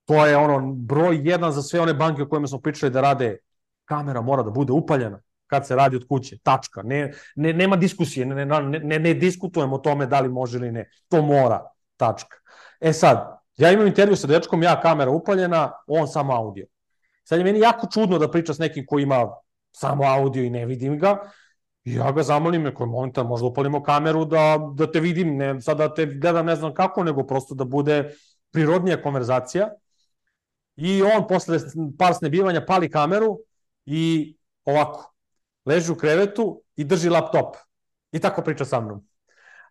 to je ono broj jedan za sve one banke o kojima smo pričali da rade, kamera mora da bude upaljena kad se radi od kuće, tačka. Ne, ne, nema diskusije, ne, ne, ne, ne diskutujemo o tome da li može ili ne. To mora, tačka. E sad, ja imam intervju sa dečkom, ja kamera upaljena, on samo audio. Sad je meni jako čudno da priča s nekim ko ima samo audio i ne vidim ga, I ja ga zamolim, neko momenta, možda upalimo kameru da, da te vidim, ne sad da te gledam ne znam kako, nego prosto da bude prirodnija konverzacija. I on posle par snebivanja pali kameru i ovako, leži u krevetu i drži laptop. I tako priča sa mnom.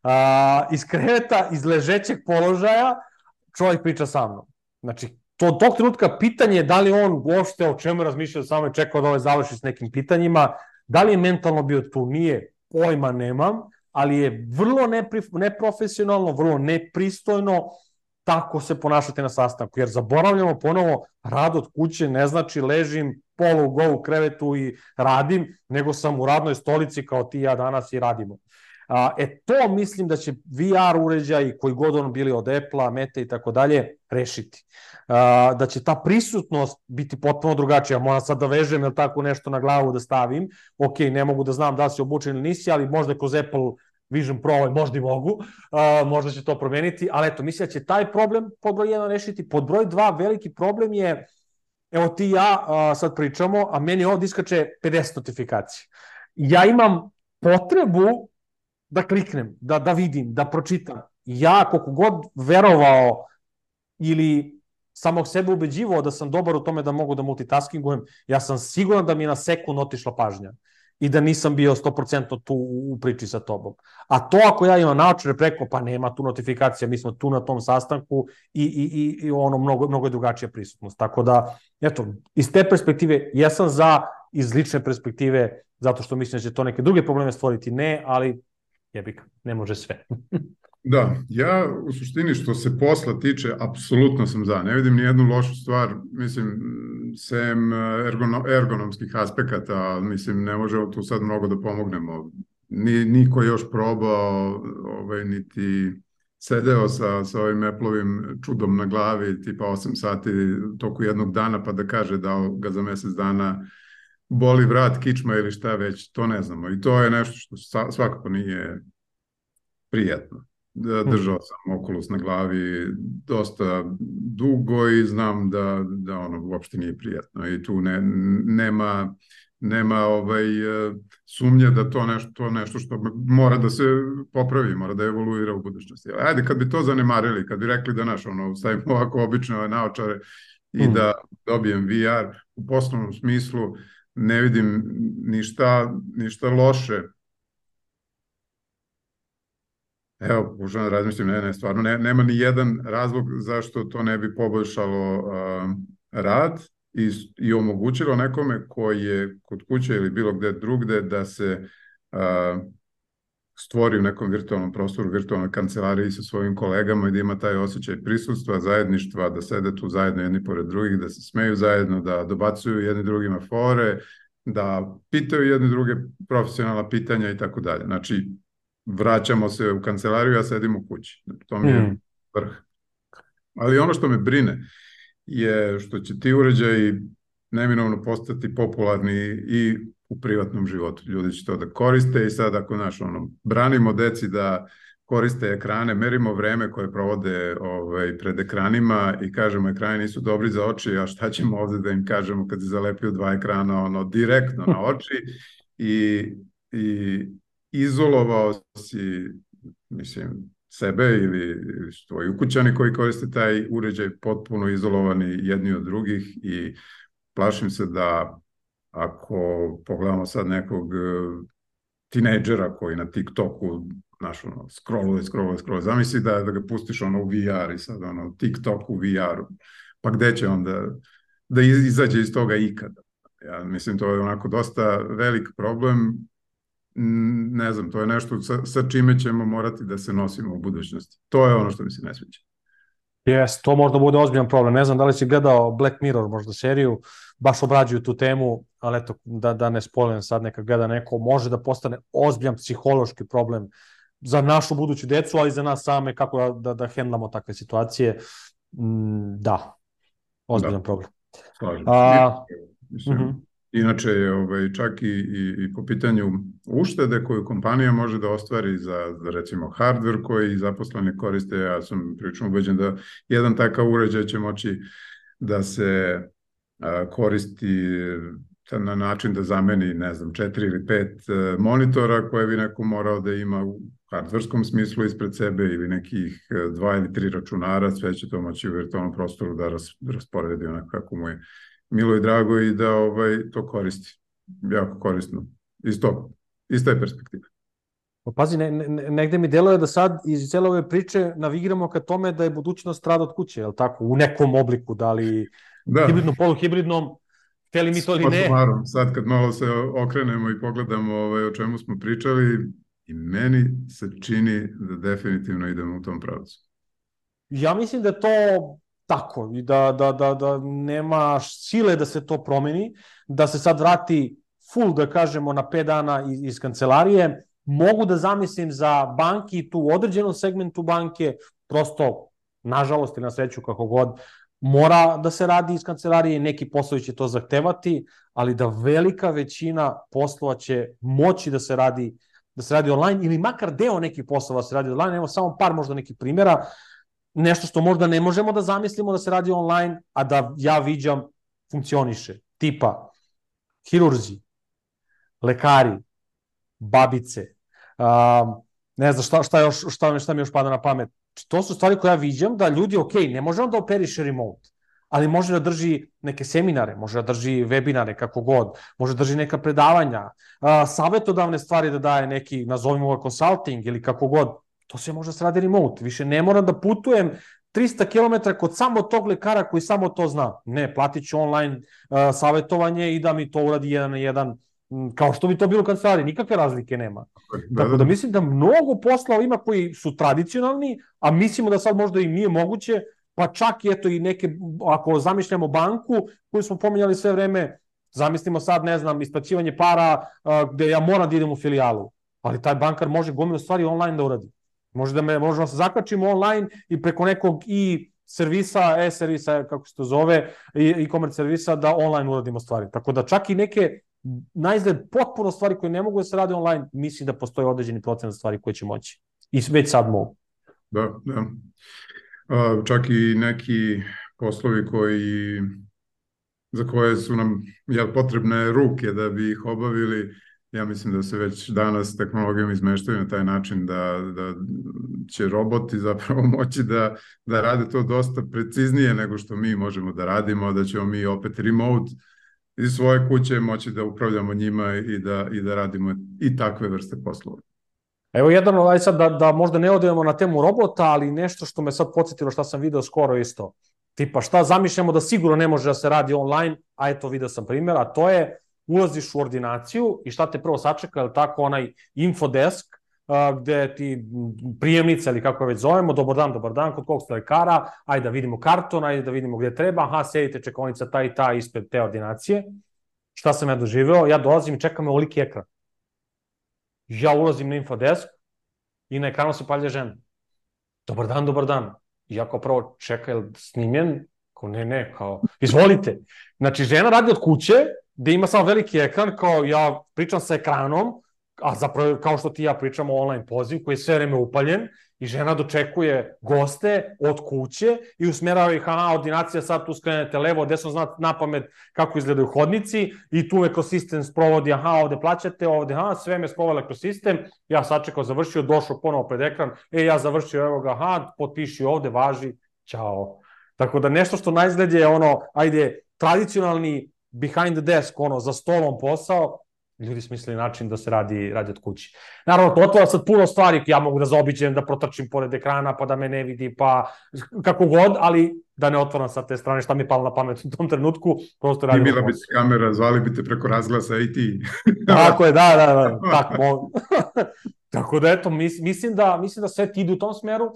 A, iz kreveta, iz ležećeg položaja, čovjek priča sa mnom. Znači, to tog trenutka pitanje je da li on uopšte o čemu razmišlja, samo je čekao da ovaj završi s nekim pitanjima, da li je mentalno bio tu, nije, pojma nemam, ali je vrlo nepri, neprofesionalno, vrlo nepristojno tako se ponašati na sastanku, jer zaboravljamo ponovo, rad od kuće ne znači ležim polu go u krevetu i radim, nego sam u radnoj stolici kao ti ja danas i radimo. A, e to mislim da će VR uređaj koji god on bili od Apple-a, Meta i tako dalje rešiti. A, da će ta prisutnost biti potpuno drugačija. Moram sad da vežem ili tako nešto na glavu da stavim. Ok, ne mogu da znam da li si obučen ili nisi, ali možda kroz Apple Vision Pro ovaj, možda i mogu, a, možda će to promeniti, ali eto, mislim da će taj problem pod broj 1 rešiti. Pod broj 2 veliki problem je, evo ti ja a, sad pričamo, a meni ovdje iskače 50 notifikacija. Ja imam potrebu da kliknem, da, da vidim, da pročitam. Ja, koliko god verovao ili samog sebe ubeđivao da sam dobar u tome da mogu da multitaskingujem, ja sam siguran da mi je na sekund otišla pažnja i da nisam bio 100% tu u priči sa tobom. A to ako ja imam naočare preko, pa nema tu notifikacija, mi smo tu na tom sastanku i, i, i, i ono mnogo, mnogo je drugačija prisutnost. Tako da, eto, iz te perspektive jesam za, iz lične perspektive, zato što mislim da će to neke druge probleme stvoriti, ne, ali jebik, ne može sve. da, ja u suštini što se posla tiče, apsolutno sam za. Ne vidim ni jednu lošu stvar, mislim, sem ergono, ergonomskih aspekata, mislim, ne može tu sad mnogo da pomognemo. Ni, niko još probao, ovaj, niti sedeo sa, sa ovim Apple-ovim čudom na glavi, tipa 8 sati toku jednog dana, pa da kaže da ga za mesec dana boli vrat, kičma ili šta već, to ne znamo. I to je nešto što svakako nije prijatno. Da, hm. držao sam okulus na glavi dosta dugo i znam da, da ono uopšte nije prijatno i tu ne, nema nema ovaj sumnje da to nešto to nešto što mora da se popravi, mora da evoluira u budućnosti. Ajde kad bi to zanemarili, kad bi rekli da naš ono stavimo ovako obične naočare i mm. da dobijem VR u poslovnom smislu ne vidim ništa, ništa loše. Evo, pokušavam da razmišljam, ne, ne, stvarno, ne, nema ni jedan razlog zašto to ne bi poboljšalo uh, rad i, i omogućilo nekome koji je kod kuće ili bilo gde drugde da se uh, stvori u nekom virtualnom prostoru, virtualnoj kancelariji sa svojim kolegama i da ima taj osjećaj prisustva, zajedništva, da sede tu zajedno jedni pored drugih, da se smeju zajedno, da dobacuju jedni drugima fore, da pitaju jedni druge profesionalna pitanja i tako dalje. Znači, vraćamo se u kancelariju, a sedim u kući. To mi je mm. vrh. Ali ono što me brine je što će ti uređaji neminovno postati popularni i u privatnom životu. Ljudi će to da koriste i sad ako naš ono, branimo deci da koriste ekrane, merimo vreme koje provode ovaj, pred ekranima i kažemo ekrani nisu dobri za oči, a šta ćemo ovde da im kažemo kad se zalepio dva ekrana ono direktno na oči i, i izolovao si mislim sebe ili, tvoji ukućani koji koriste taj uređaj potpuno izolovani jedni od drugih i plašim se da ako pogledamo sad nekog e, tinejdžera koji na TikToku znaš, ono, scrolluje, scrolluje, scrolluje. Zamisli da, da ga pustiš ono u VR i sad ono, TikTok u VR-u. Pa gde će onda da izađe iz toga ikada? Ja mislim, to je onako dosta velik problem. Ne znam, to je nešto sa, sa čime ćemo morati da se nosimo u budućnosti. To je ono što mi se ne sviđa. Jes, to možda bude ozbiljan problem. Ne znam da li si gledao Black Mirror možda seriju, baš obrađuju tu temu, ali eto, da, da ne spojem sad, neka gleda neko, može da postane ozbiljan psihološki problem za našu buduću decu, ali i za nas same, kako da, da, da hendlamo takve situacije. Mm, da, ozbiljan da. problem. Slažem. A, Mislim, uh mhm. -huh. Inače ovaj, čak i, i, i po pitanju uštede koju kompanija može da ostvari za, za recimo hardware koji zaposleni koriste, ja sam prilično ubeđen da jedan takav uređaj će moći da se a, koristi na način da zameni, ne znam, četiri ili pet e, monitora koje bi neko morao da ima u hardverskom smislu ispred sebe ili nekih e, dva ili tri računara, sve će to moći u virtualnom prostoru da ras, rasporedi onako kako mu je milo i drago i da ovaj, to koristi. Jako korisno. Iz tog, iz te perspektive. Pa pazi, ne, ne, negde mi deluje da sad iz cele ove priče navigiramo ka tome da je budućnost rad od kuće, je li tako? U nekom obliku, da li da. hibridnom, poluhibridnom, hteli mi to ili ne. Marom, sad kad malo se okrenemo i pogledamo ovaj, o čemu smo pričali, i meni se čini da definitivno idemo u tom pravcu. Ja mislim da to tako i da, da, da, da nema sile da se to promeni, da se sad vrati full, da kažemo, na 5 dana iz, iz kancelarije, mogu da zamislim za banki tu u određenom segmentu banke, prosto, nažalost i na sreću kako god, mora da se radi iz kancelarije, neki poslovi će to zahtevati, ali da velika većina poslova će moći da se radi da se radi online ili makar deo nekih poslova se radi online, evo samo par možda nekih primjera, nešto što možda ne možemo da zamislimo da se radi online, a da ja viđam funkcioniše. Tipa, hirurzi, lekari, babice, um, ne znam šta, šta, još, šta, šta mi još pada na pamet. To su stvari koje ja viđam da ljudi, ok, ne može on da operiše remote, ali može da drži neke seminare, može da drži webinare, kako god, može da drži neka predavanja, savetodavne stvari da daje neki, nazovimo ga consulting ili kako god. To sve može da se radi remote. Više ne moram da putujem 300 km kod samo tog lekara koji samo to zna. Ne, platit ću online uh, savetovanje i da mi to uradi jedan na jedan kao što bi to bilo kad stvari, nikakve razlike nema. Da, Tako da mislim da mnogo posla ima koji su tradicionalni, a mislimo da sad možda i nije moguće, pa čak i eto i neke, ako zamišljamo banku koju smo pominjali sve vreme, zamislimo sad, ne znam, isplaćivanje para uh, gde ja moram da idem u filijalu, ali taj bankar može gomilu stvari online da uradi. Može da me, možemo da se zakačimo online i preko nekog i servisa, e-servisa, kako se to zove, e-commerce servisa, da online uradimo stvari. Tako da čak i neke najzgled potpuno stvari koje ne mogu da se rade online, mislim da postoji određeni procent stvari koje će moći. I već sad mogu. Da, da. A, čak i neki poslovi koji za koje su nam jel, potrebne ruke da bi ih obavili, ja mislim da se već danas tehnologijom izmeštaju na taj način da, da će roboti zapravo moći da, da rade to dosta preciznije nego što mi možemo da radimo, da ćemo mi opet remote iz svoje kuće moći da upravljamo njima i da, i da radimo i takve vrste poslova. Evo jedan, aj sad da, da možda ne odemo na temu robota, ali nešto što me sad podsjetilo šta sam video skoro isto. Tipa šta zamišljamo da sigurno ne može da se radi online, a eto video sam primjer, a to je ulaziš u ordinaciju i šta te prvo sačeka, je tako onaj infodesk, uh, gde ti prijemnica ili kako već zovemo, dobar dan, dobar dan, kod kog ste lekara, ajde da vidimo karton, ajde da vidimo gde treba, aha, sedite čekonica ta i ta ispred te ordinacije. Šta sam ja doživeo? Ja dolazim i čekam ovoliki ekran. Ja ulazim na infodesk i na ekranu se palja žena. Dobar dan, dobar dan. I ja kao prvo čekaj, snimljen? Kao ne, ne, kao, izvolite. Znači, žena radi od kuće, gde ima samo veliki ekran, kao ja pričam sa ekranom, a zapravo kao što ti ja pričamo online poziv koji je sve vreme upaljen i žena dočekuje goste od kuće i usmerava ih, aha, ordinacija sad tu skrenete levo, desno zna na pamet kako izgledaju hodnici i tu ekosistem sprovodi, aha, ovde plaćate, ovde, aha, sve me sprovela ekosistem, ja sačekao, završio, došao ponovo pred ekran, e, ja završio, evo ga, aha, potpiši ovde, važi, ćao. Tako da nešto što najzgled je ono, ajde, tradicionalni behind the desk, ono, za stolom posao, ljudi smislili način da se radi, radi od kući. Naravno, to otvara sad puno stvari, ja mogu da zaobiđem, da protrčim pored ekrana, pa da me ne vidi, pa kako god, ali da ne otvaram sa te strane šta mi je palo na pamet u tom trenutku, prosto radim. Imila bi se kamera, zvali bi te preko razglasa i ti. tako je, da, da, da, tako, tako da eto, mislim da, mislim da sve ti ide u tom smeru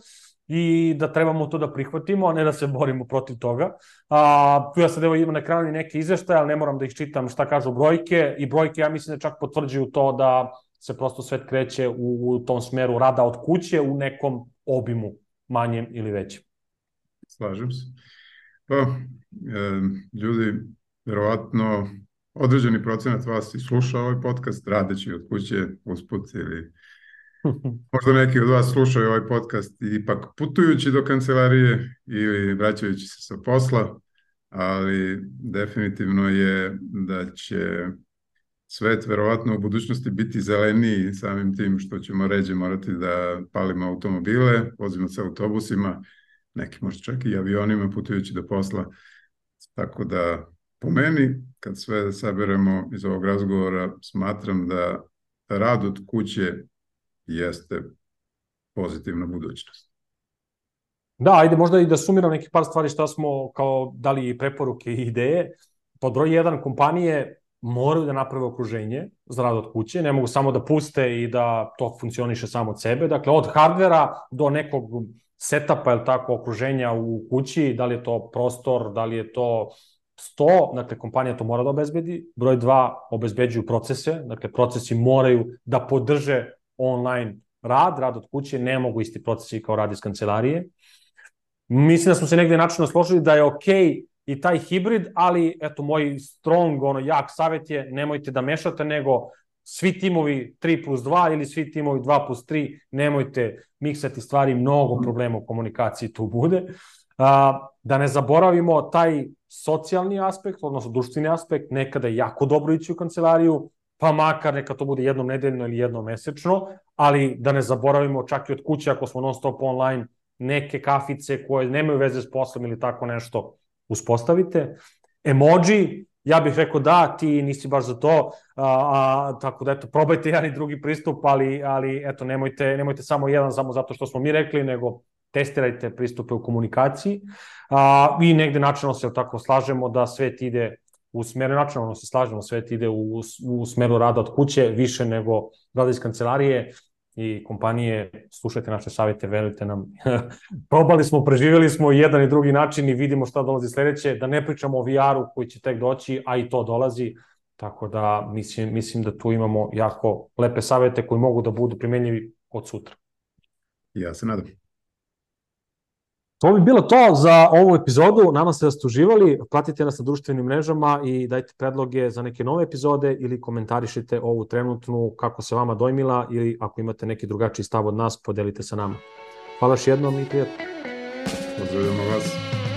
i da trebamo to da prihvatimo, a ne da se borimo protiv toga. A, tu ja sad evo imam na ekranu neke izveštaje, ali ne moram da ih čitam šta kažu brojke i brojke ja mislim da čak potvrđuju to da se prosto svet kreće u, u tom smeru rada od kuće u nekom obimu, manjem ili većem. Slažem se. Pa, e, ljudi, verovatno, određeni procenat vas i sluša ovaj podcast radeći od kuće usput ili Možda neki od vas slušaju ovaj podcast ipak putujući do kancelarije ili vraćajući se sa posla, ali definitivno je da će svet verovatno u budućnosti biti zeleniji samim tim što ćemo ređe morati da palimo automobile, vozimo se autobusima, neki možda čak i avionima putujući do posla. Tako da po meni, kad sve saberemo iz ovog razgovora, smatram da rad od kuće jeste pozitivna budućnost. Da, ajde možda i da sumiram neki par stvari šta smo kao dali preporuke i ideje. Pod broj jedan, kompanije moraju da naprave okruženje za rad od kuće, ne mogu samo da puste i da to funkcioniše samo od sebe. Dakle, od hardvera do nekog setapa, ili tako, okruženja u kući, da li je to prostor, da li je to sto, dakle, kompanija to mora da obezbedi. Broj dva, obezbeđuju procese, dakle, procesi moraju da podrže online rad, rad od kuće, ne mogu isti procesi kao rad iz kancelarije. Mislim da smo se negde načinno složili da je okej okay i taj hibrid, ali eto moj strong, ono jak savet je nemojte da mešate, nego svi timovi 3 plus 2 ili svi timovi 2 plus 3, nemojte miksati stvari, mnogo problema u komunikaciji tu bude. A, da ne zaboravimo taj socijalni aspekt, odnosno društveni aspekt, nekada je jako dobro ići u kancelariju, pa makar neka to bude jednom nedeljno ili jednom mesečno, ali da ne zaboravimo čak i od kuće ako smo non stop online, neke kafice koje nemaju veze s poslom ili tako nešto uspostavite. Emoji, ja bih rekao da, ti nisi baš za to, a, a, tako da eto, probajte jedan i drugi pristup, ali, ali eto, nemojte, nemojte samo jedan samo zato što smo mi rekli, nego testirajte pristupe u komunikaciji a, i negde načinno se tako slažemo da svet ide u smeru, načinno se slažemo, svet ide u, u smeru rada od kuće više nego rada iz kancelarije i kompanije, slušajte naše savjete, verujte nam. Probali smo, preživjeli smo jedan i drugi način i vidimo šta dolazi sledeće, da ne pričamo o VR-u koji će tek doći, a i to dolazi, tako da mislim, mislim da tu imamo jako lepe savjete koji mogu da budu primenjivi od sutra. Ja se nadam. To bi bilo to za ovu epizodu. Nama se da ste uživali. Pratite nas na društvenim mrežama i dajte predloge za neke nove epizode ili komentarišite ovu trenutnu kako se vama dojmila ili ako imate neki drugačiji stav od nas, podelite sa nama. Hvala još jednom i prijatno. Pozdravljamo vas.